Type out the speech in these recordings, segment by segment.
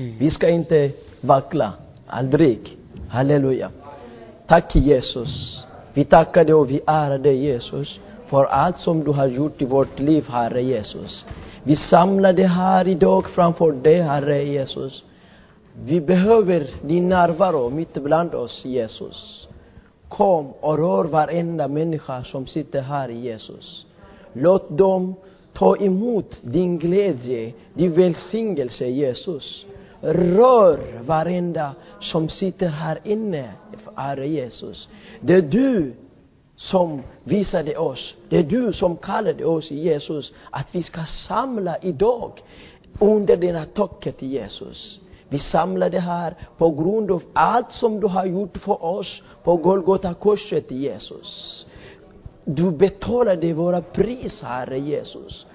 Vi ska inte vackla, aldrig. Halleluja. Tack Jesus. Vi tackar dig och vi ärar dig Jesus för allt som du har gjort i vårt liv, Herre Jesus. Vi samlar det här idag framför dig, Herre Jesus. Vi behöver din närvaro mitt bland oss, Jesus. Kom och rör varenda människa som sitter här, Jesus. Låt dem ta emot din glädje, din välsignelse, Jesus. Rör varenda som sitter här inne, Herre Jesus. Det är du som visade oss, det är du som kallade oss, Jesus, att vi ska samla idag under dina taket, Jesus. Vi samlar det här på grund av allt som du har gjort för oss på Golgata korset, Jesus. Du betalade våra pris, Herre Jesus.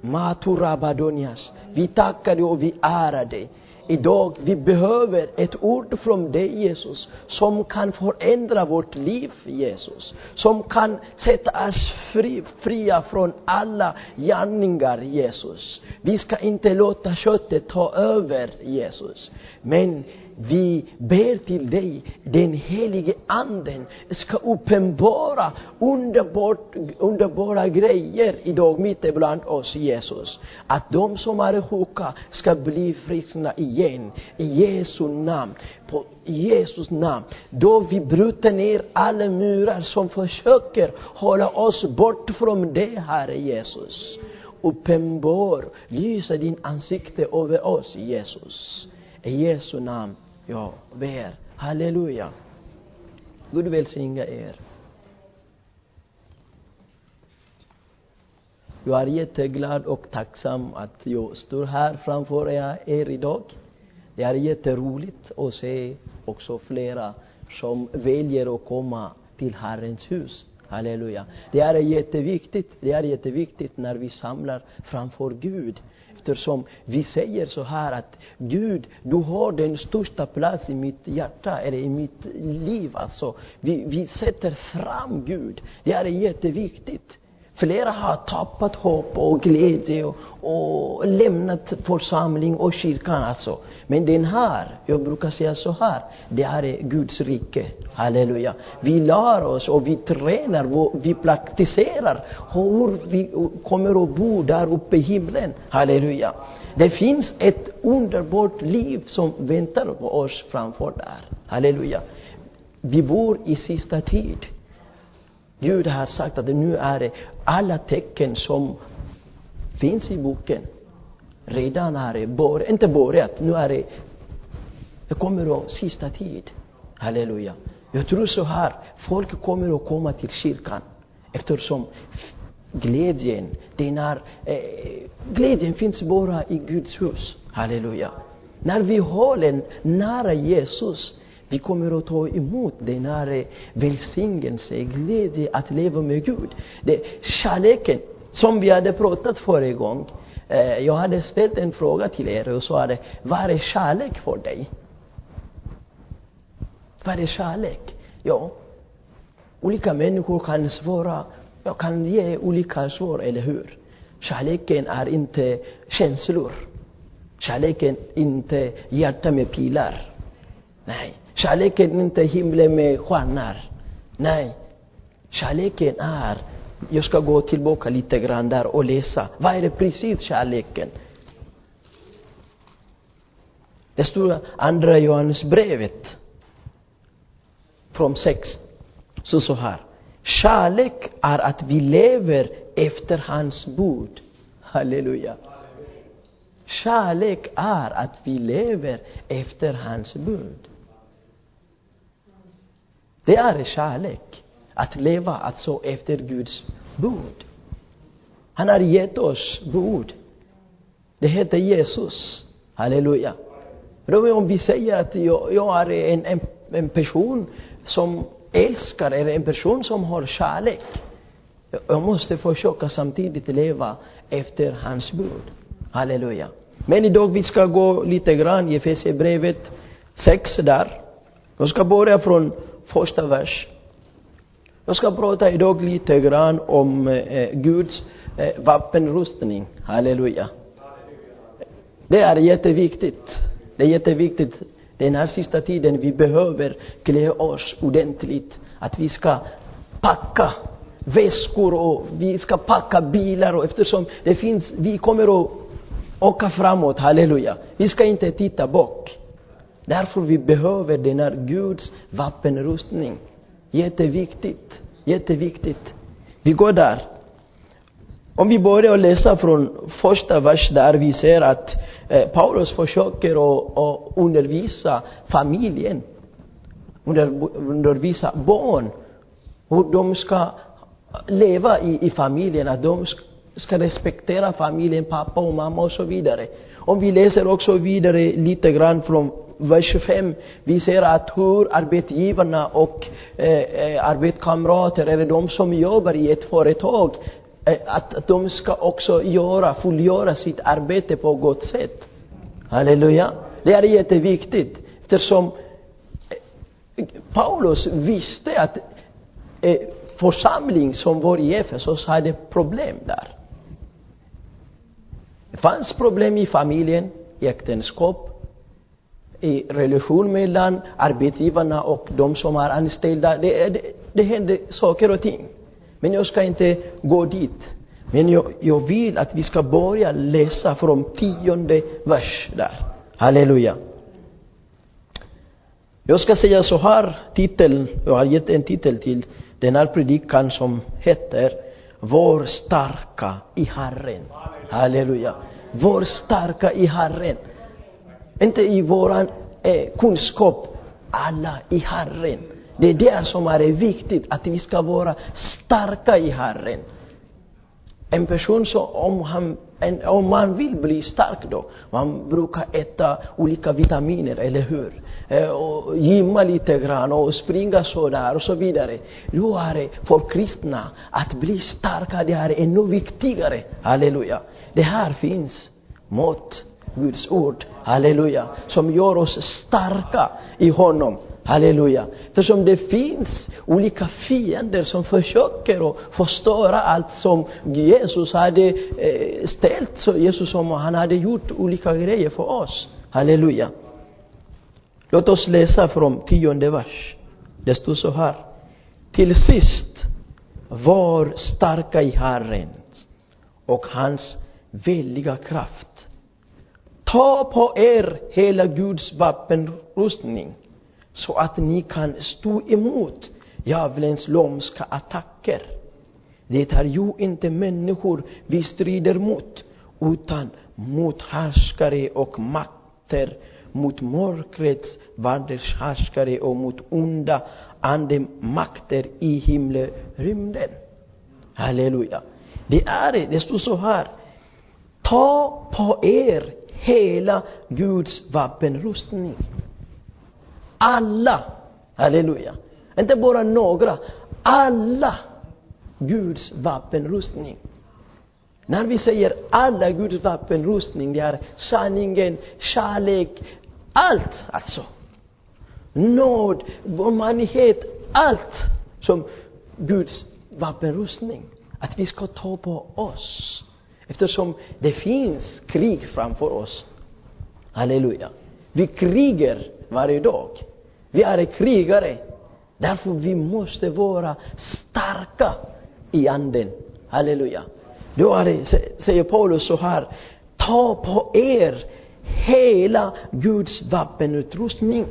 Maturabadonias. Vi tackar dig och vi ärar dig. Idag, vi behöver ett ord från dig Jesus, som kan förändra vårt liv Jesus. Som kan sätta oss fri, fria från alla gärningar Jesus. Vi ska inte låta köttet ta över Jesus. Men vi ber till dig, den helige anden ska uppenbara underbart, underbara grejer idag mitt ibland oss Jesus. Att de som är sjuka ska bli friskna igen. I Jesu namn. På Jesus namn. Då vi bryter ner alla murar som försöker hålla oss bort från det, Herre Jesus. Uppenbar, lysa din ansikte över oss, Jesus. I Jesu namn jag ber. Halleluja. Gud välsigne er. Jag är jätteglad och tacksam att jag står här framför er idag. Det är jätteroligt att se också flera som väljer att komma till Herrens hus. Halleluja. Det är jätteviktigt, det är jätteviktigt när vi samlar framför Gud eftersom vi säger så här att Gud, du har den största plats i mitt hjärta, eller i mitt liv alltså. Vi, vi sätter fram Gud. Det är jätteviktigt. Flera har tappat hopp och glädje och, och lämnat församling och kyrkan alltså. Men den här, jag brukar säga så här, det här är Guds rike. Halleluja. Vi lär oss och vi tränar, och vi praktiserar hur vi kommer att bo där uppe i himlen. Halleluja. Det finns ett underbart liv som väntar på oss framför där. Halleluja. Vi bor i sista tid. Gud har sagt att nu är det alla tecken som finns i boken redan är det börjat, inte börjat, nu är det, det kommer att sista tid. Halleluja. Jag tror så här, folk kommer att komma till kyrkan eftersom glädjen, den är, eh, glädjen finns bara i Guds hus. Halleluja. När vi håller nära Jesus, vi kommer att ta emot den här eh, välsignelsen, glädje att leva med Gud. Det, kärleken, som vi hade pratat förra gången, eh, jag hade ställt en fråga till er och sa vad är kärlek för dig? Vad är kärlek? Ja, olika människor kan svara, jag kan ge olika svar, eller hur? Kärleken är inte känslor. Kärleken är inte hjärta med pilar. Nej. Kärleken är inte himlen med stjärnor. Nej. Kärleken är, jag ska gå tillbaka lite grann där och läsa. Vad är det precis kärleken? Det står andra Johannesbrevet från 6, så så här. Kärlek är att vi lever efter hans bud. Halleluja. Kärlek är att vi lever efter hans bud. Det är kärlek. Att leva alltså efter Guds bud. Han har gett oss bud. Det heter Jesus. Halleluja. Om vi säger att jag, jag är en, en, en person som älskar, eller en person som har kärlek. Jag måste försöka samtidigt leva efter hans bud. Halleluja. Men idag vi ska gå lite grann i Efesierbrevet 6 där. Jag ska börja från första vers. Jag ska prata idag lite grann om eh, Guds eh, vapenrustning. Halleluja. Det är jätteviktigt. Det är jätteviktigt den här sista tiden, vi behöver klä oss ordentligt. Att vi ska packa väskor och vi ska packa bilar och eftersom det finns, vi kommer att åka framåt, halleluja. Vi ska inte titta bak. Därför vi behöver den här Guds vapenrustning. Jätteviktigt, jätteviktigt. Vi går där. Om vi börjar läsa från första vers där vi ser att eh, Paulus försöker att, att undervisa familjen, under, undervisa barn, hur de ska leva i, i familjen, att de ska respektera familjen, pappa och mamma och så vidare. Om vi läser också vidare lite grann från vers 25, vi ser att hur arbetsgivarna och eh, eh arbetskamrater, eller de som jobbar i ett företag, eh, att de ska också göra, fullgöra sitt arbete på gott sätt. Halleluja. Det är jätteviktigt, eftersom eh, Paulus visste att eh, församling som var i Efesos hade problem där. Det fanns problem i familjen, i äktenskap, i relation mellan arbetsgivarna och de som är anställda. Det, det, det händer saker och ting. Men jag ska inte gå dit. Men jag, jag vill att vi ska börja läsa från tionde vers där. Halleluja. Jag ska säga så här, titeln, jag har gett en titel till den här predikan som heter Var starka i Herren. Halleluja. Var starka i Herren. Inte i våran eh, kunskap, alla i Herren. Det är det som är viktigt, att vi ska vara starka i Herren. En person som, om, han, en, om man vill bli stark då, man brukar äta olika vitaminer, eller hur? Eh, och gymma lite grann och springa sådär och så vidare. Då är det för kristna att bli starka, det är ännu viktigare. Halleluja. Det här finns mat, Guds ord, halleluja, som gör oss starka i honom. Halleluja. Eftersom det finns olika fiender som försöker att förstöra allt som Jesus hade eh, ställt, så Jesus som han hade gjort olika grejer för oss. Halleluja. Låt oss läsa från tionde vers. Det står så här. Till sist, var starka i Herren och hans väldiga kraft. Ta på er hela Guds vapenrustning så att ni kan stå emot djävulens lomska attacker. Det är ju inte människor vi strider mot, utan mot härskare och makter, mot mörkrets världshärskare och mot onda andemakter i himlarymden. Halleluja. Det är det, det står så här. Ta på er hela Guds vapenrustning. Alla, halleluja, inte bara några, alla Guds vapenrustning. När vi säger alla Guds vapenrustning, det är sanningen, kärlek, allt alltså. Nåd, humanität, allt som Guds vapenrustning. Att vi ska ta på oss. Eftersom det finns krig framför oss. Halleluja. Vi krigar varje dag. Vi är krigare. Därför vi måste vara starka i anden. Halleluja. Då är det, säger Paulus så här, ta på er hela Guds vapenutrustning.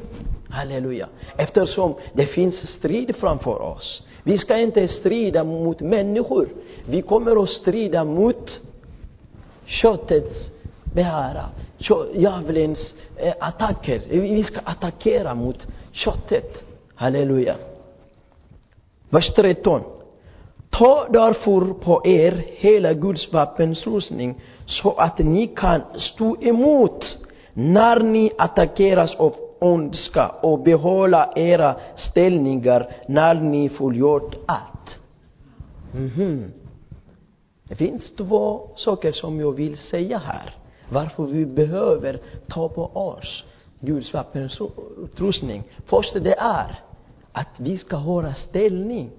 Halleluja. Eftersom det finns strid framför oss. Vi ska inte strida mot människor. Vi kommer att strida mot köttets begära, djävulens eh, attacker. Vi ska attackera mot köttet. Halleluja. Vers 13. Ta därför på er hela Guds vapenrustning så att ni kan stå emot när ni attackeras av ondska och behålla era ställningar när ni fullgjort allt. Mm -hmm. Det finns två saker som jag vill säga här. Varför vi behöver ta på oss Guds vapenutrustning. Först det är att vi ska hålla ställning.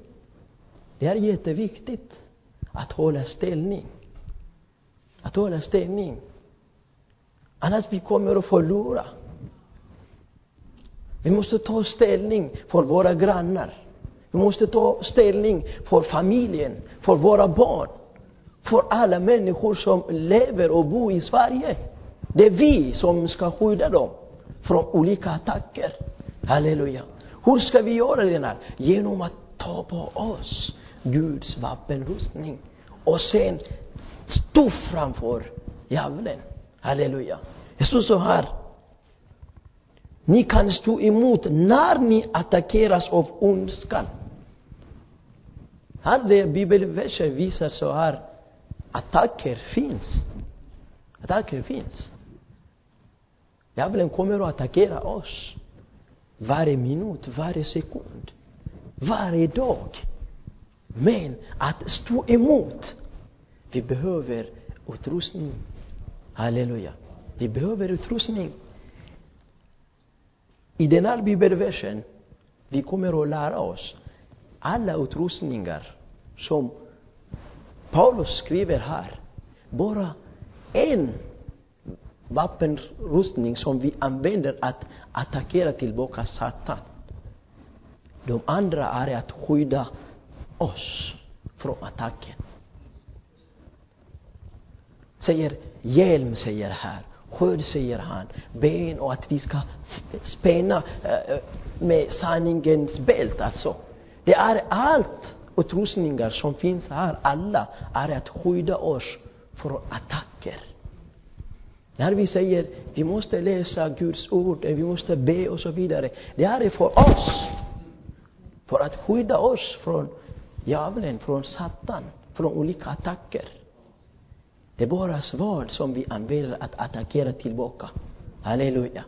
Det är jätteviktigt att hålla ställning. Att hålla ställning. Annars vi kommer att förlora. Vi måste ta ställning för våra grannar. Vi måste ta ställning för familjen, för våra barn, för alla människor som lever och bor i Sverige. Det är vi som ska skydda dem från olika attacker. Halleluja. Hur ska vi göra det? Här? Genom att ta på oss Guds vapenrustning och sen stå framför djävulen. Halleluja. Det står så här. Ni kan stå emot när ni attackeras av ondskan. Här det bibelversen visar så här. Attacker finns. Attacker finns. Djävulen kommer att attackera oss. Varje minut, varje sekund, varje dag. Men att stå emot, vi behöver utrustning. Halleluja. Vi behöver utrustning. I den här bibelversen, vi kommer att lära oss alla utrustningar som Paulus skriver här. Bara en vapenrustning som vi använder att attackera tillbaka Satan. De andra är att skydda oss från attacken. Säger hjälm, säger här. sköld säger han. Ben och att vi ska spänna eh, eh, med sanningens bält, alltså. Det är allt utrustningar som finns här, alla, är att skydda oss från attacker. När vi säger vi måste läsa Guds ord, vi måste be och så vidare. Det här är för oss. För att skydda oss från djävulen, från Satan, från olika attacker. Det är bara svärd som vi använder att attackera tillbaka. Halleluja.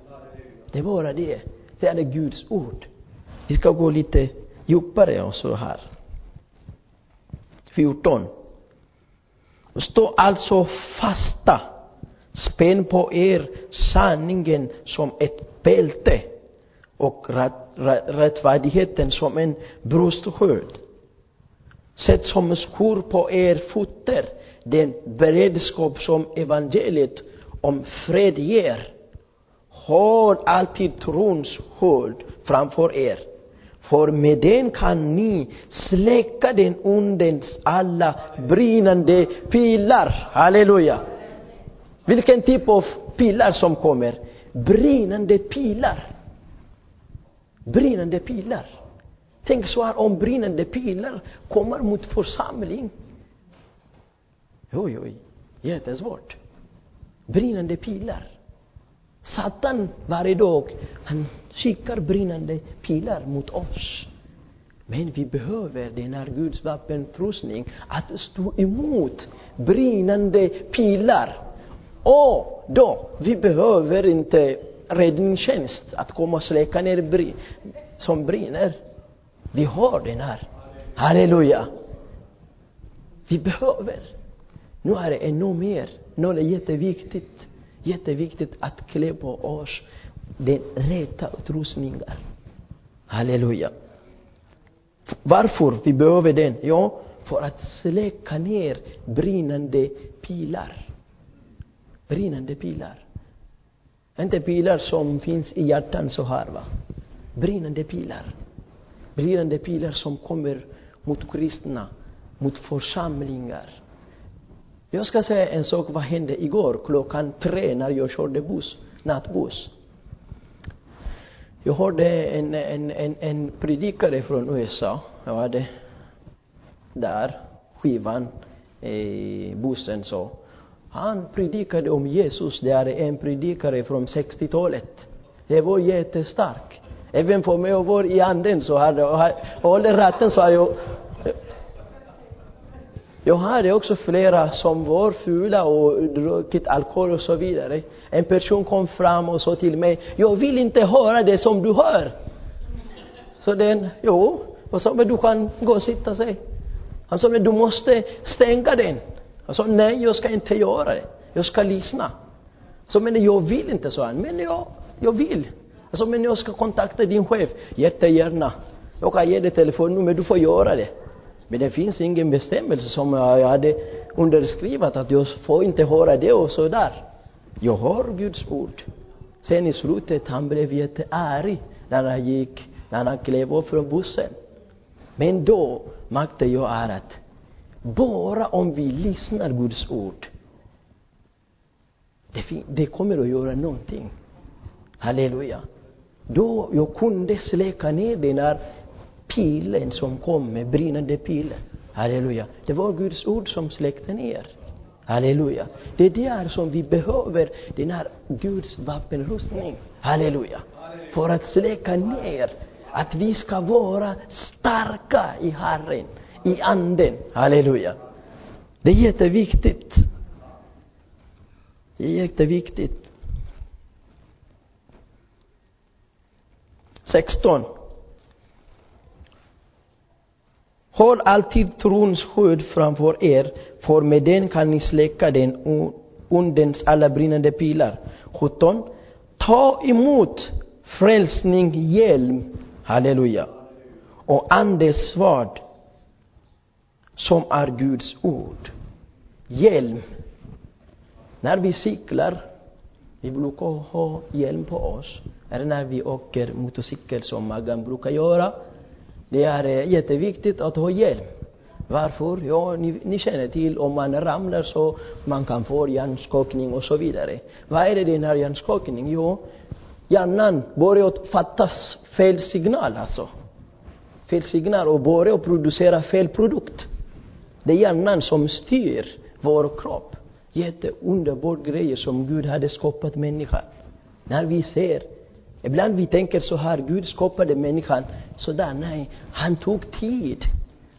Det är bara det. Det är Guds ord. Vi ska gå lite djupare och så här. 14. Stå alltså fasta. Spänn på er sanningen som ett bälte och rättfärdigheten som en bröstsköld. Sätt som skor på er fötter den beredskap som evangeliet om fred ger. Håll alltid trons sköld framför er. För med den kan ni släcka den ondens alla brinnande pilar. Halleluja! Vilken typ av pilar som kommer? Brinnande pilar. Brinnande pilar. Tänk så här om brinnande pilar kommer mot församling. Oj, oj, jättesvårt. Brinnande pilar. Satan varje dag, han skickar brinnande pilar mot oss. Men vi behöver den här Guds vapenutrustning att stå emot brinnande pilar. Och då, vi behöver inte räddningstjänst att komma och släcka ner br som brinner. Vi har den här. Halleluja. Vi behöver. Nu är det ännu mer. Nu är det jätteviktigt, jätteviktigt att klä på oss den rätta utrustningen. Halleluja. Varför vi behöver den? Ja, för att släcka ner brinnande pilar. Brinnande pilar. Inte pilar som finns i hjärtan så här va. Brinnande pilar. Brinnande pilar som kommer mot kristna, mot församlingar. Jag ska säga en sak, vad hände igår klockan tre när jag körde buss, nattbuss. Jag hörde en, en, en, en predikare från USA. Jag hade där skivan i bussen så. Han predikade om Jesus. Det är en predikare från 60-talet. Det var jättestark. Även för mig att var i anden så hade jag, håller ratten så har jag jag hade också flera som var fula och druckit alkohol och så vidare. En person kom fram och sa till mig, jag vill inte höra det som du hör. Så den, jo, och sa, men du kan gå och sitta sig. Han sa, men du måste stänga den. Jag sa, nej, jag ska inte göra det. Jag ska lyssna. Så, men jag vill inte, sa han. Men jag, jag vill. Jag sa, men jag ska kontakta din chef. Jättegärna. Jag kan ge dig telefonnummer, du får göra det. Men det finns ingen bestämmelse som jag hade underskrivit att jag får inte höra det och sådär. Jag har Guds ord. Sen i slutet, han blev jättearg när han gick, när han klev upp från bussen. Men då märkte jag är att bara om vi lyssnar Guds ord, det, det kommer att göra någonting. Halleluja. Då jag kunde släcka ner den där pilen som kom med brinnande pilen. Halleluja. Det var Guds ord som släckte ner. Halleluja. Det är där som vi behöver den här Guds vapenrustning. Halleluja. För att släcka ner. Att vi ska vara starka i Herren, i anden. Halleluja. Det är jätteviktigt. Det är jätteviktigt. 16. Håll alltid trons skydd framför er, för med den kan ni släcka den o- ondens alla brinnande pilar. 17. Ta emot frälsning, hjälm, halleluja, och andens svärd, som är Guds ord. Hjälm. När vi cyklar, vi brukar ha hjälm på oss. Eller när vi åker motorcykel som Maggan brukar göra. Det är eh, jätteviktigt att ha hjälm. Varför? Ja, ni, ni känner till om man ramlar så man kan få hjärnskakning och så vidare. Vad är det den här hjärnskakning? Jo, hjärnan börjar att fatta fel signal alltså. Fel signal och börjar producera fel produkt. Det är hjärnan som styr vår kropp. Jätteunderbar grejer som Gud hade skapat människan. När vi ser, ibland vi tänker så här, Gud skapade människan sådär, nej, han tog tid.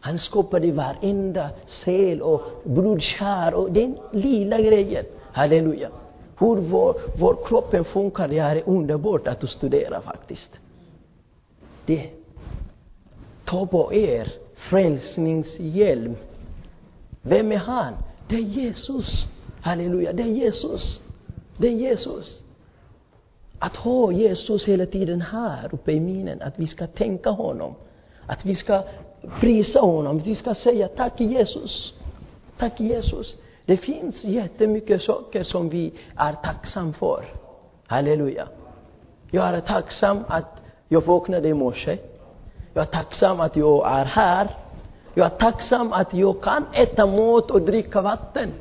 Han skapade varenda cell och blodkärl och den lilla grejen. Halleluja. Hur vår, vår kroppen funkar, det är underbart att studera faktiskt. Det. Ta på er frälsningshjälm. Vem är han? Det är Jesus. Halleluja, det är Jesus. Det är Jesus. Att ha Jesus hela tiden här uppe i minen, att vi ska tänka honom. Att vi ska prisa honom, vi ska säga tack Jesus. Tack Jesus. Det finns jättemycket saker som vi är tacksam för. Halleluja. Jag är tacksam att jag vaknade i morse. Jag är tacksam att jag är här. Jag är tacksam att jag kan äta mat och dricka vatten.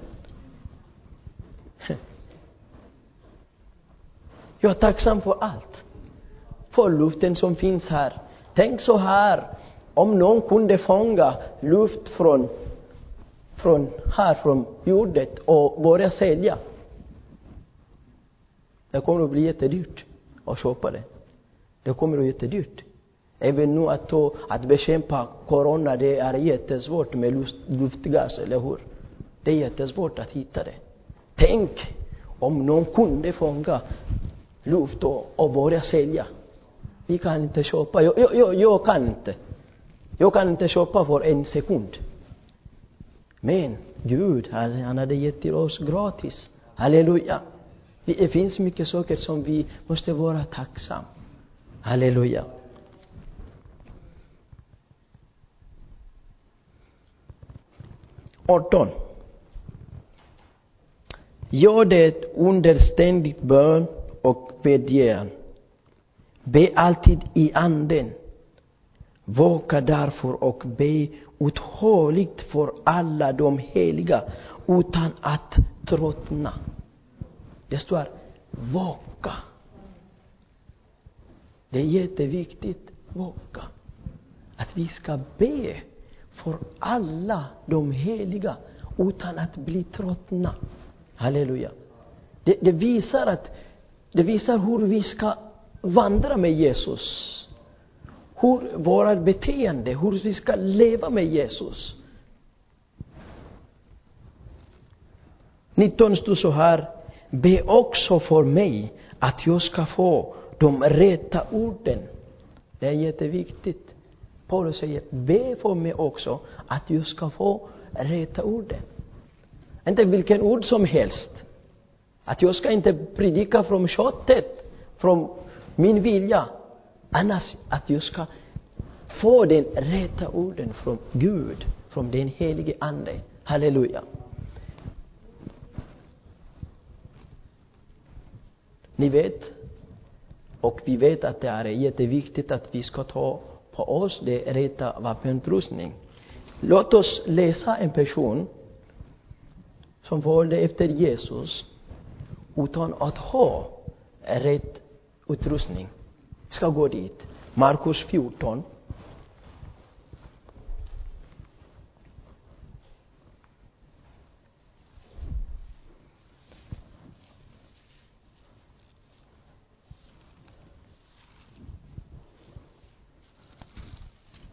Jag är tacksam för allt. För luften som finns här. Tänk så här, om någon kunde fånga luft från, från här, från jordet och börja sälja. Det kommer att bli jättedyrt att köpa det. Det kommer att bli jättedyrt. Även nu att, ta, att bekämpa corona, det är jättesvårt med luft, luftgas, eller hur? Det är jättesvårt att hitta det. Tänk om någon kunde fånga luft och, och börja sälja. Vi kan inte köpa, jag, jag, jag, jag kan inte. Jag kan inte köpa för en sekund. Men Gud, han, han hade gett till oss gratis. Halleluja. Det finns mycket saker som vi måste vara tacksamma. Halleluja. Arton. Gör det under ständigt bön och bedjär. Be alltid i anden. Vaka därför och be uthålligt för alla de heliga utan att tröttna. Det står vaka. Det är jätteviktigt, vaka. Att vi ska be för alla de heliga utan att bli tröttna. Halleluja. Det, det, visar att, det visar hur vi ska vandra med Jesus. Hur vårt beteende, hur vi ska leva med Jesus. 19 stod så här. Be också för mig att jag ska få de rätta orden. Det är jätteviktigt. Paulus säger, be för mig också att jag ska få rätta orden. Inte vilken ord som helst. Att jag ska inte predika från köttet, från min vilja. Annars att jag ska få den rätta orden från Gud, från den helige Ande. Halleluja. Ni vet, Och vi vet att det är jätteviktigt att vi ska ta på oss det rätta vapenutrustning. Låt oss läsa en person som följde efter Jesus utan att ha rätt utrustning. Vi ska gå dit. Markus 14.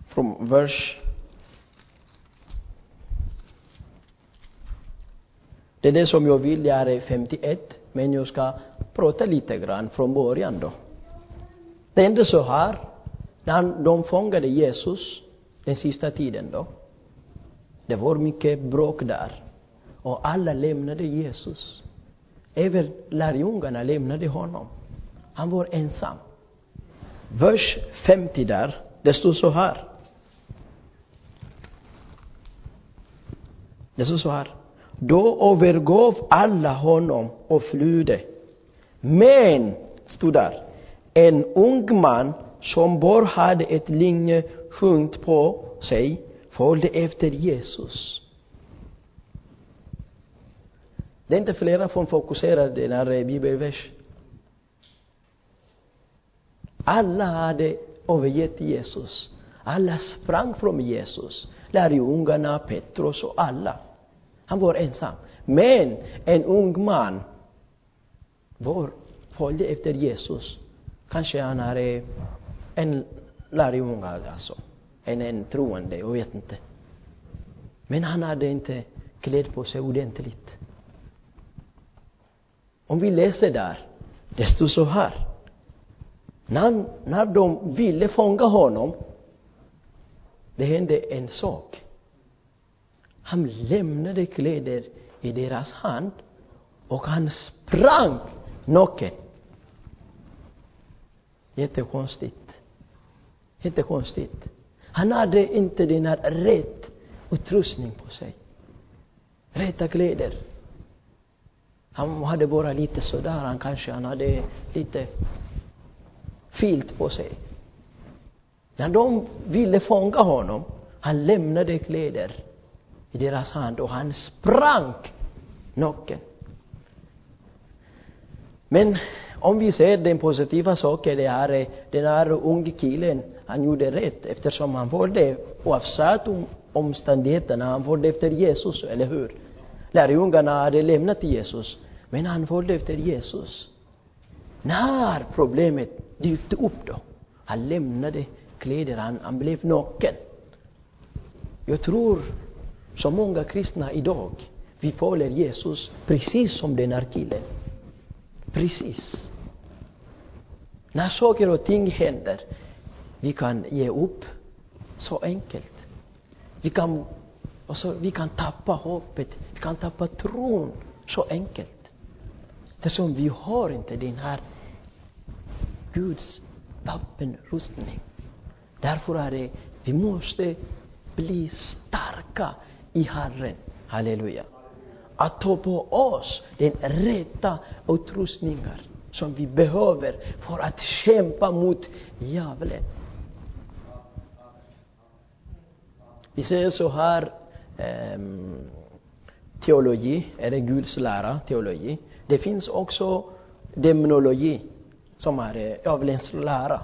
Från vers Det är det som jag vill göra i 51, men jag ska prata lite grann från början då. Det hände så här, när de fångade Jesus den sista tiden då. Det var mycket bråk där. Och alla lämnade Jesus. Även lärjungarna lämnade honom. Han var ensam. Vers 50 där, det står så här. Det står så här. Då övergav alla honom och flydde. Men, stod där, en ung man som bara hade ett linje sjungt på sig följde efter Jesus. Det är inte flera som fokuserar den här bibelvers. Alla hade övergett Jesus. Alla sprang från Jesus. Lärjungarna, Petrus och alla. Han var ensam. Men en ung man var, följde efter Jesus. Kanske han är en lärjunge alltså. En, en troende, jag vet inte. Men han hade inte klädd på sig ordentligt. Om vi läser där, det står så här. När, när de ville fånga honom, det hände en sak. Han lämnade kläder i deras hand och han sprang naken. Jättekonstigt. Jättekonstigt. Han hade inte den här rätt utrustning på sig. Rätta kläder. Han hade bara lite sådär, han kanske han hade lite filt på sig. När de ville fånga honom, han lämnade kläder i deras hand och han sprang naken. Men om vi ser den positiva saken, det är den här unge killen, han gjorde rätt eftersom han följde, oavsett om omständigheterna, han följde efter Jesus, eller hur? Lärjungarna hade lämnat Jesus, men han följde efter Jesus. När problemet dykte upp då, han lämnade kläder, han, han blev naken. Jag tror så många kristna idag, vi följer Jesus precis som den här killen. Precis. När saker och ting händer, vi kan ge upp så enkelt. Vi kan, alltså, vi kan tappa hoppet, vi kan tappa tron så enkelt. Det som vi har inte den här Guds vapenrustning. Därför är det, vi måste bli starka i Herren. Halleluja. Att ta på oss den rätta utrustningar som vi behöver för att kämpa mot djävulen. Vi säger så här, um, teologi, eller Guds lära, teologi. Det finns också demonologi, som är eh, djävulens lära.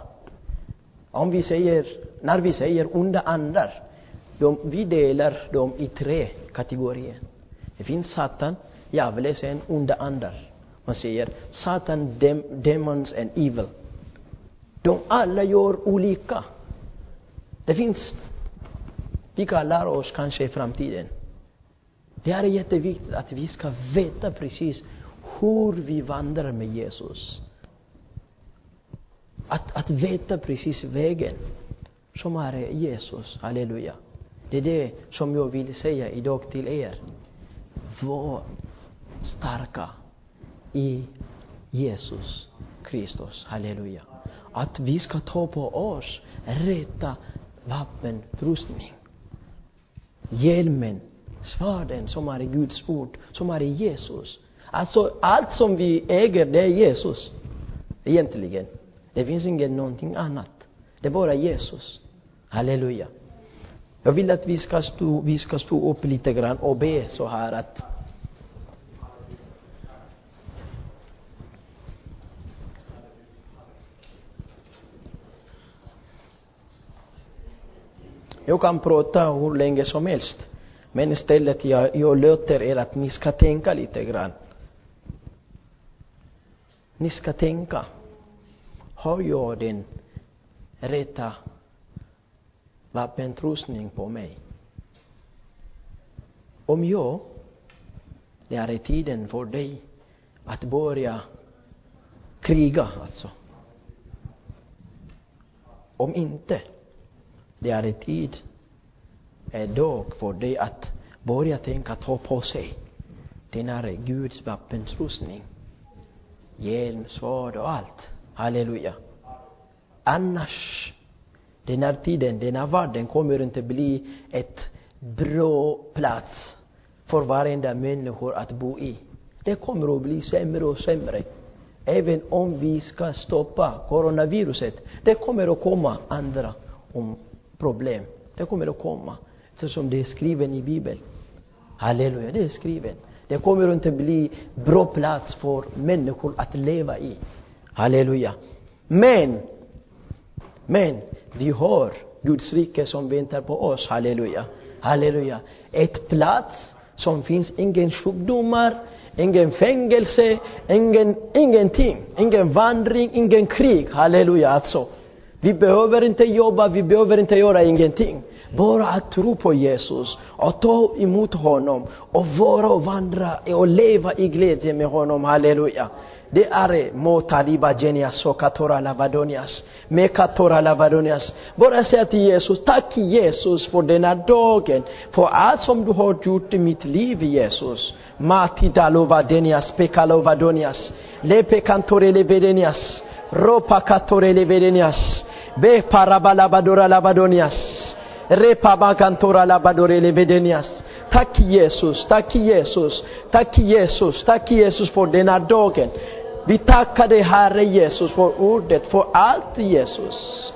Om vi säger, när vi säger onda andar, de, vi delar dem i tre kategorier. Det finns Satan, djävulen, onda andar. Man säger Satan, dem, demons and evil. De alla gör olika. Det finns, vi kallar oss kanske i framtiden. Det är jätteviktigt att vi ska veta precis hur vi vandrar med Jesus. Att, att veta precis vägen som är Jesus. Halleluja. Det är det som jag vill säga idag till er. Var starka i Jesus Kristus. Halleluja. Att vi ska ta på oss rätta vapenutrustning. Hjälmen, svärden som är i Guds ord, som är i Jesus. Alltså allt som vi äger, det är Jesus. Egentligen. Det finns inget någonting annat. Det är bara Jesus. Halleluja. Jag vill att vi ska stå, vi ska stå upp lite grann och be så här att Jag kan prata hur länge som helst. Men istället jag, jag låter er att ni ska tänka lite grann. Ni ska tänka. Har jag den rätta vapenutrustning på mig? Om jag, det är tiden för dig att börja kriga alltså. Om inte, det är tid, är dag för dig att börja tänka ta på sig den här Guds vapenrustning. Hjälm, svärd och allt. Halleluja. Annars, den här tiden, den här världen kommer inte bli ett bra plats för varenda människa att bo i. Det kommer att bli sämre och sämre. Även om vi ska stoppa coronaviruset, det kommer att komma andra om problem. Det kommer att komma. eftersom som det är skrivet i Bibeln. Halleluja, det är skrivet. Det kommer inte bli bra plats för människor att leva i. Halleluja. Men, men, vi har Guds rike som väntar på oss. Halleluja. Halleluja. Ett plats som finns ingen sjukdomar, ingen fängelse, ingen, ingenting. Ingen vandring, ingen krig. Halleluja alltså. Vi behöver inte jobba, vi behöver inte göra ingenting. Bara att tro på Jesus och ta emot honom och vara och vandra och leva i glädje med honom. Halleluja. Det är motaliba genias och katora lavadonias. Mekatora lavadonias. Säga till Jesus, tack Jesus för denna dagen, för allt som du har gjort i mitt liv Jesus. Mati dalovadenias, pekalovadonias. Lepe kantore levedenias. Ropa katore levedenias. Be parabalabadora lavadonias. Repa bakantora labadore levedenias. Tack Jesus, tack Jesus, tack Jesus, tack Jesus för denna dagen. Vi tackar dig Herre Jesus för ordet, för allt Jesus.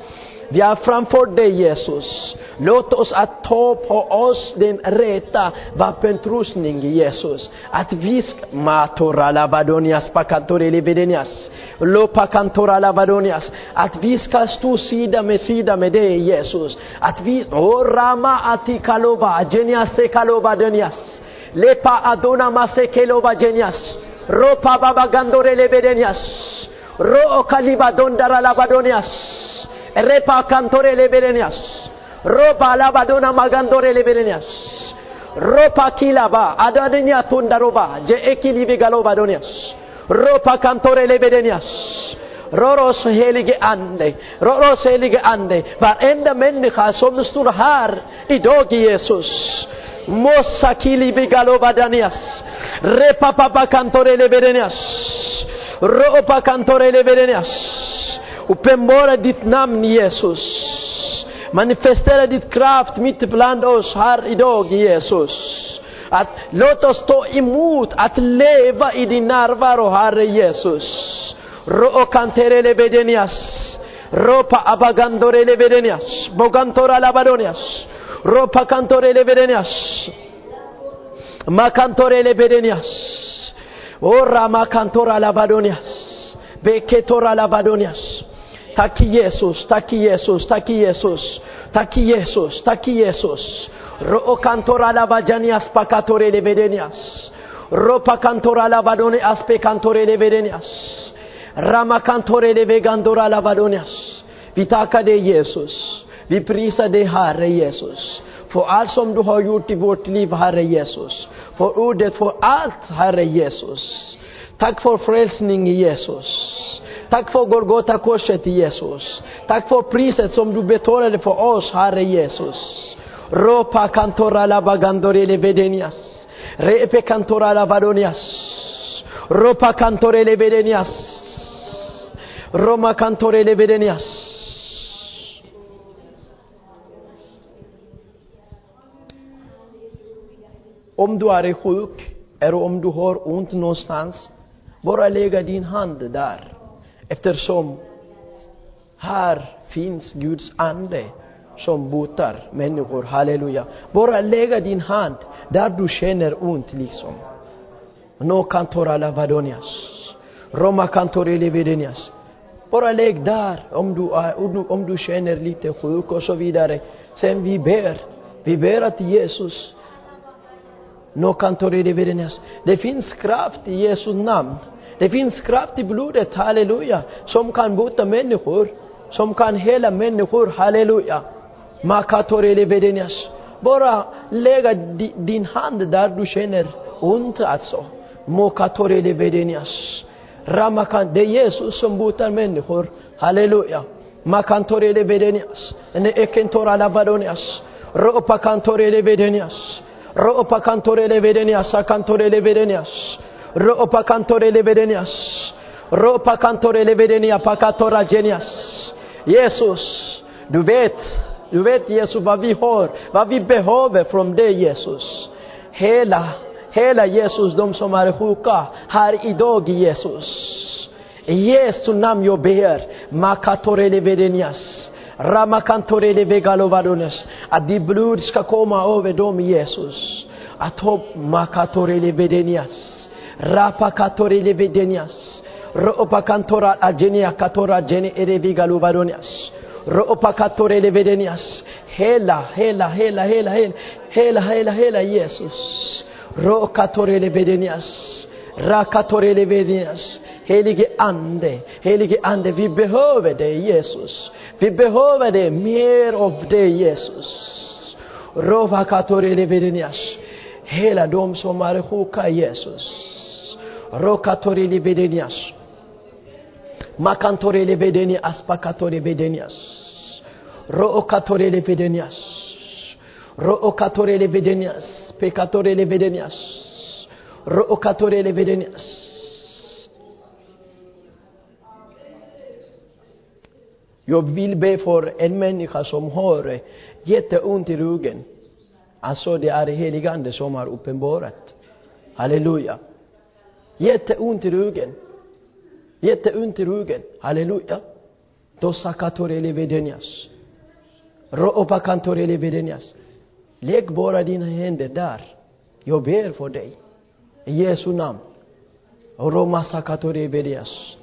Vi har framför dig Jesus. Låt oss att ta på oss den rätta vapenutrustning Jesus. Att vi ska, matora lavadonias pakantori pakantore Lopa kantora lavadonias. Att vi ska stå sida med sida med dig Jesus. Att vi, orama atikalova, genias sekalova denias. Lepa adona masekelova genias. Ropa baba gandore levedenias. Ro kaliba dondara lavadonias. Repa cantore levedenias. Ropa lavadona magandore levedenias. Ropa kilaba adadenia tundaroba je ekilivigalova donias. Ropa cantore Rör oss, helige ande, rör oss, helige ande, varenda människa som står här idag Jesus. Mossa kili bigalovadanias, repa papa cantore ropa cantore levedenias. Uppenbara ditt namn Jesus. Manifestera ditt kraft mitt bland oss här idag Jesus. Att låt oss ta emot att leva i din närvaro Herre Jesus. Ro cantere lebedenias. Ropa abagandore lebedenias. Bogantora labadonias. Ropa cantore lebedenias. Macantore lebedenias. Ora macantora labadonias. Beketora labadonias. Tack Jesus, tack Jesus, tack Jesus, tack Jesus, tack Jesus. Ro cantora labajanias pacatore lebedenias. Ropa cantora labadone aspe cantore lebedenias. Rama cantore levegandora labadonias. Vi tackar dig Jesus. Vi prisar dig Herre Jesus. För allt som du har gjort i vårt liv Herre Jesus. För ordet, för allt Herre Jesus. Tack för frälsning Jesus. Tack för Golgata korset Jesus. Tack för priset som du betalade för oss Herre Jesus. Ropa cantora labagandore levedenias. Repe cantora lavadonias. Ropa cantore levedenias. Roma cantore levedenias. Om du är sjuk, eller om du har ont någonstans, bara lägga din hand där. Eftersom här finns Guds ande som botar människor, halleluja. Bara lägga din hand där du känner ont liksom. No cantora lavadonias. Roma cantore levedenias. Bara lägg där om du, är, om, du, känner lite sjuk och så vidare. Sen vi ber. Vi ber att Jesus No cantore levedenias. Det finns kraft i Jesu namn. Det finns kraft i blodet, halleluja, som kan bota människor, som kan hela människor, halleluja. Makatore levedenias. Bara lägga din hand där du känner ont alltså. Mokatore levedenias. Ramakan, det är Jesus som botar människor. Halleluja. Makantore levedenias. Ne ekentora lavadonias. Ropa kantore levedenias. Ropa kantore levedenias. Akantore levedenias. Ropa kantore levedenias. Ropa kantore levedenia pakatora genias. Jesus, du vet, du vet Jesus vad vi har, vad vi behöver från dig Jesus. Hela, hela Jesus, de som är sjuka här idag Jesus. I Jesu namn jag ber, makatorele vedenias, ramakantorele levegalovadones. Att ditt blod ska komma över dem Jesus. Att hopp makatorele vedenias, rapakatorele vedenias, Ropakantora agenia katora gene erevigalovadonias. Roopakatore vedenias, Hela, hela, hela, hela, hela, hela, hela, hela Jesus. Rokatore levedenias. Rakatore levedenias. Helige Ande, helige Ande, vi behöver dig Jesus. Vi behöver dig, mer av dig Jesus. Rovakatore levedenias. Hela de som är sjuka Jesus. Rokatore levedenias. Makantore levedenias, pakatore levedenias. Rookatore levedenias. Rookatore levedenias, pekatore Jag vill be för en människa som har jätteont i ryggen. Alltså det är heligande som har uppenbarat. Halleluja. Jätteont i ryggen. Jätteont i ryggen. Halleluja. Dosakatore levedenias. Roopakantore levedenias. Lägg bara dina händer där. Jag ber för dig. I Jesu namn. Roma sakatore levedenias.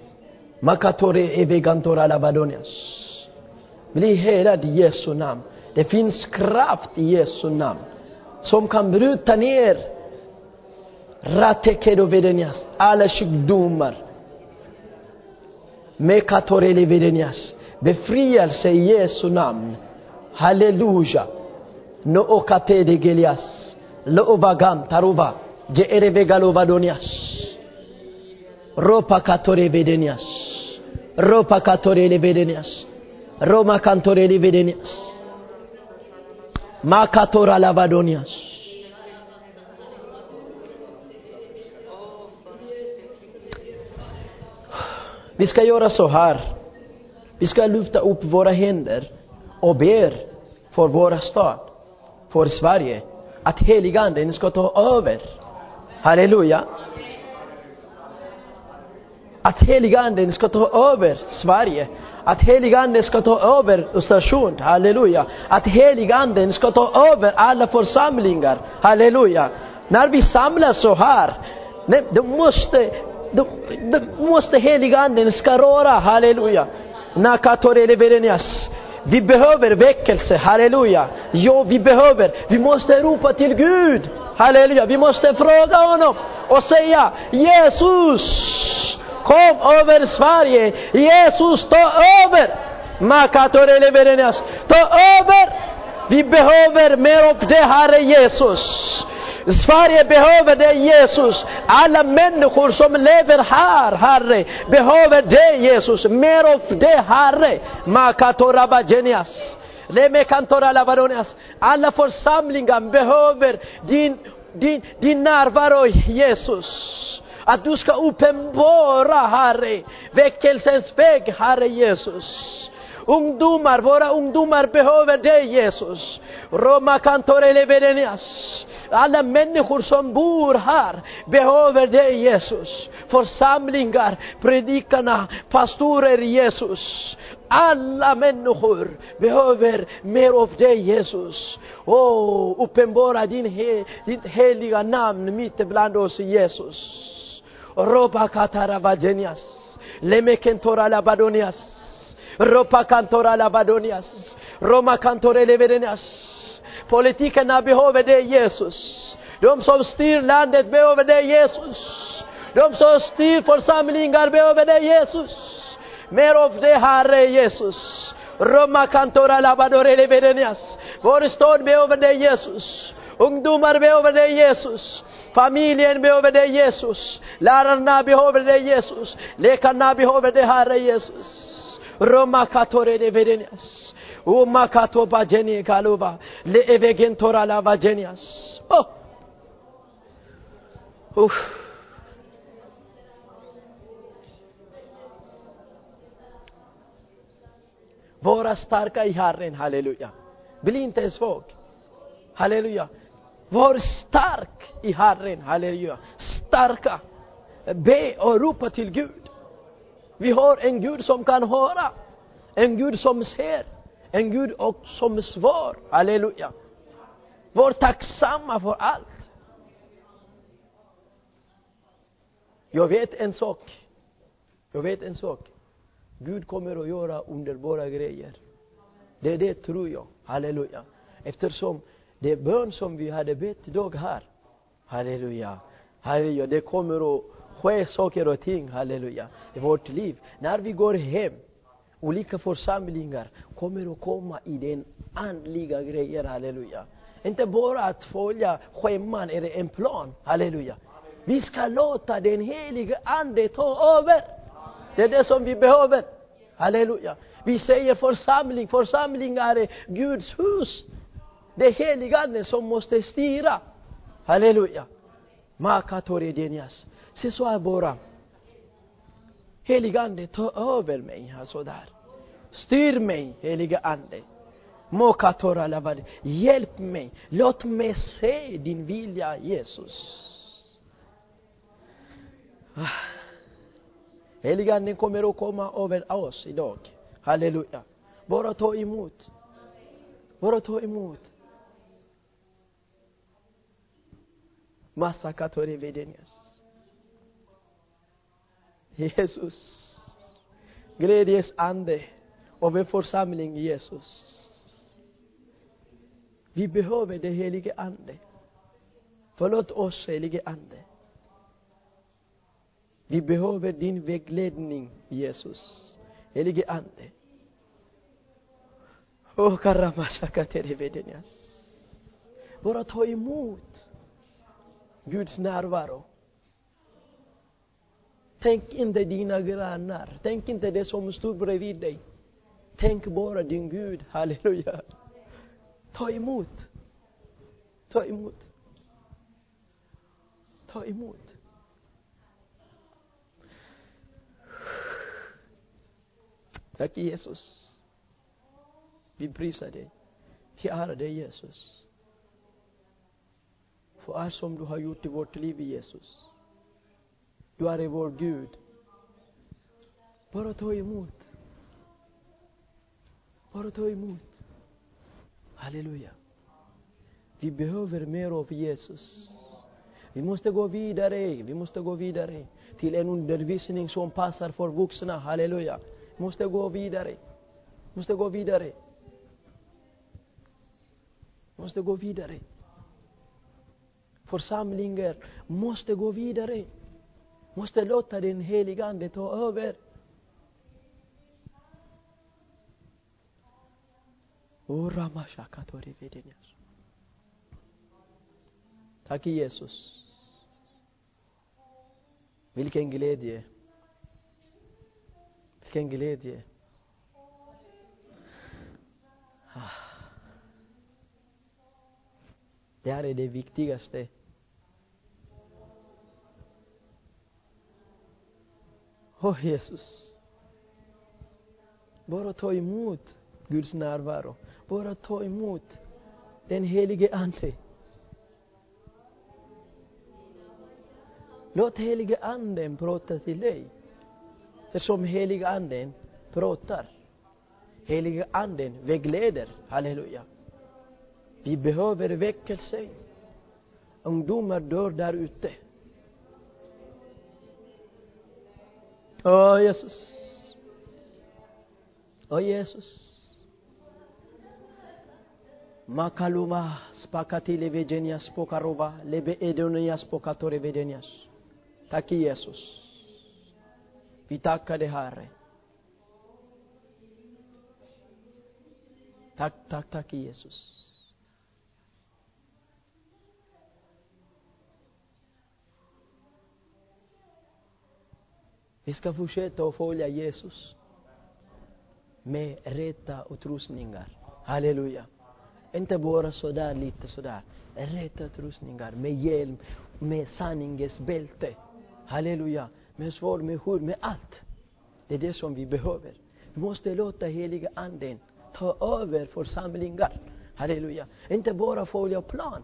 Makatore evegantora labadonias. Bli helad i Jesu namn. Det finns kraft i Jesu namn som kan bryta ner ratekedovedenias, alla sjukdomar. Mekatorelevedenias. Befrielse i Jesu namn. Halleluja. No okatedegelias. Loovagam taruva. Jeerevegalovadonias. Ropa katore katorevedenias. Ropa katore katorelevedenias. Roma kantore kantorelevedenias. Makatora lavadonias. Vi ska göra så här. Vi ska lyfta upp våra händer och ber för våra stad, för Sverige, att heliganden ska ta över. Halleluja. Att heliganden ska ta över Sverige. Att heliganden ska ta över Östersund. Halleluja. Att heliganden ska ta över alla församlingar. Halleluja. När vi samlas så här, nej, då måste, då, då måste heliganden ska röra. Halleluja. Nakatoreleverenias. Vi behöver väckelse, halleluja. Ja, vi behöver, vi måste ropa till Gud, halleluja. Vi måste fråga honom och säga Jesus, kom över Sverige. Jesus, ta över. Ta över. Vi behöver mer av det, Herre Jesus. Sverige behöver dig Jesus. Alla människor som lever här, Herre, behöver dig Jesus. Mer av det, Herre. Makatorabagenias. Lemekantoralavadonias. Alla församlingar behöver din, din, din närvaro, Jesus. Att du ska uppenbara, Herre, väckelsens väg, Herre Jesus. Ungdomar, våra ungdomar behöver dig Jesus. Roma kantoreleverenias. Alla människor som bor här behöver dig Jesus. Församlingar, predikarna, pastorer Jesus. Alla människor behöver mer av dig Jesus. Åh, uppenbara din, he, ditt heliga namn mitt bland oss Jesus. Roba katara vagenias. Lemekentora labadonias. Ropa kantora labadonias. Roma kantore leverenias. Politikerna behöver dig Jesus. De som styr landet behöver dig Jesus. De som styr församlingar behöver dig Jesus. Mer av det Herre Jesus. Roma kantora labadore leverenias. Vår stad behöver dig Jesus. Ungdomar behöver dig Jesus. Familjen behöver dig Jesus. Lärarna behöver dig Jesus. Läkarna behöver dig Herre Jesus. Roma katore leverenias. Uma katoba jeni kaluba. Le evegentora. Oh. Uff. Vara starka i Herren, halleluja. Bli inte svag. Halleluja. Var stark i Herren, halleluja. Starka. Be och ropa till Gud. Vi har en Gud som kan höra. En Gud som ser. En Gud och som svar. Halleluja. Var tacksamma för allt. Jag vet en sak. Jag vet en sak. Gud kommer att göra underbara grejer. Det är det tror jag. Halleluja. Eftersom det bön som vi hade bett idag här. Halleluja. Halleluja. Det kommer att ske saker och ting, halleluja, i vårt liv. När vi går hem, olika församlingar kommer att komma i den andliga grejen, halleluja. Inte bara att följa scheman eller en plan, halleluja. Vi ska låta den helige Ande ta över. Det är det som vi behöver. Halleluja. Vi säger församling, församling är Guds hus. Det är heliga Ande som måste styra. Halleluja. Makatoredienias. Se så här bara. Helige Ande, ta över mig, alltså där. Styr mig, helige Ande. Mokatora lavade. Hjälp mig. Låt mig se din vilja, Jesus. Ah. Helige Ande kommer att komma över oss idag. Halleluja. Bara ta emot. Bara ta emot. Massakatori vedenias. Jesus. Glädjes ande över församling Jesus. Vi behöver det helige Ande. Förlåt oss, helige Ande. Vi behöver din vägledning, Jesus. Helige Ande. Oh. Bara ta emot Guds närvaro. Tänk inte dina grannar. Tänk inte det som står bredvid dig. Tänk bara din Gud. Halleluja. Ta emot. Ta emot. Ta emot. Tack Jesus. Vi prisar dig. Vi ärar dig Jesus. För allt som du har gjort i vårt liv Jesus. Du är vår Gud. Bara ta emot. Bara ta emot. Halleluja. Vi behöver mer av Jesus. Vi måste gå vidare, vi måste gå vidare till en undervisning som passar för vuxna. Halleluja. Vi måste gå vidare. Vi måste gå vidare. Vi måste gå vidare. Församlingar måste gå vidare. Måste låta den heliga Ande ta över. Tack Jesus. Vilken glädje. Vilken glädje. Ah. Det här är det viktigaste. Åh oh, Jesus. Bara ta emot Guds närvaro. Bara ta emot den helige Ande. Låt helige Anden prata till dig. Eftersom helige Anden pratar. Helige anden vägleder. Halleluja. Vi behöver väckelse. Ungdomar dör där ute. Åh, Jesus. Åh, Jesus. Makaluma spakati levegenias pokarova lebe edonias pokatore vedenias. Tack Jesus. Vi tackar dig Herre. Tack, tack, Vi ska fortsätta att följa Jesus med rätta utrustningar. Halleluja. Inte bara sådär lite sådär. Rätta utrustningar med hjälm, med sanningens bälte. Halleluja. Med svår, med hud, med allt. Det är det som vi behöver. Vi måste låta heliga anden ta över församlingar. Halleluja. Inte bara följa plan.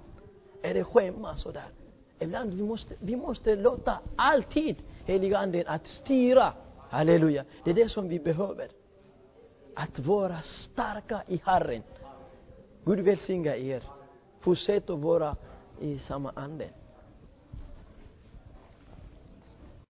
Eller schema sådär. Ibland vi måste, vi måste låta alltid heliga anden att styra. Halleluja. Det är det som vi behöver. Att vara starka i Herren. Gud välsigna er. Fortsätt att vara i samma ande.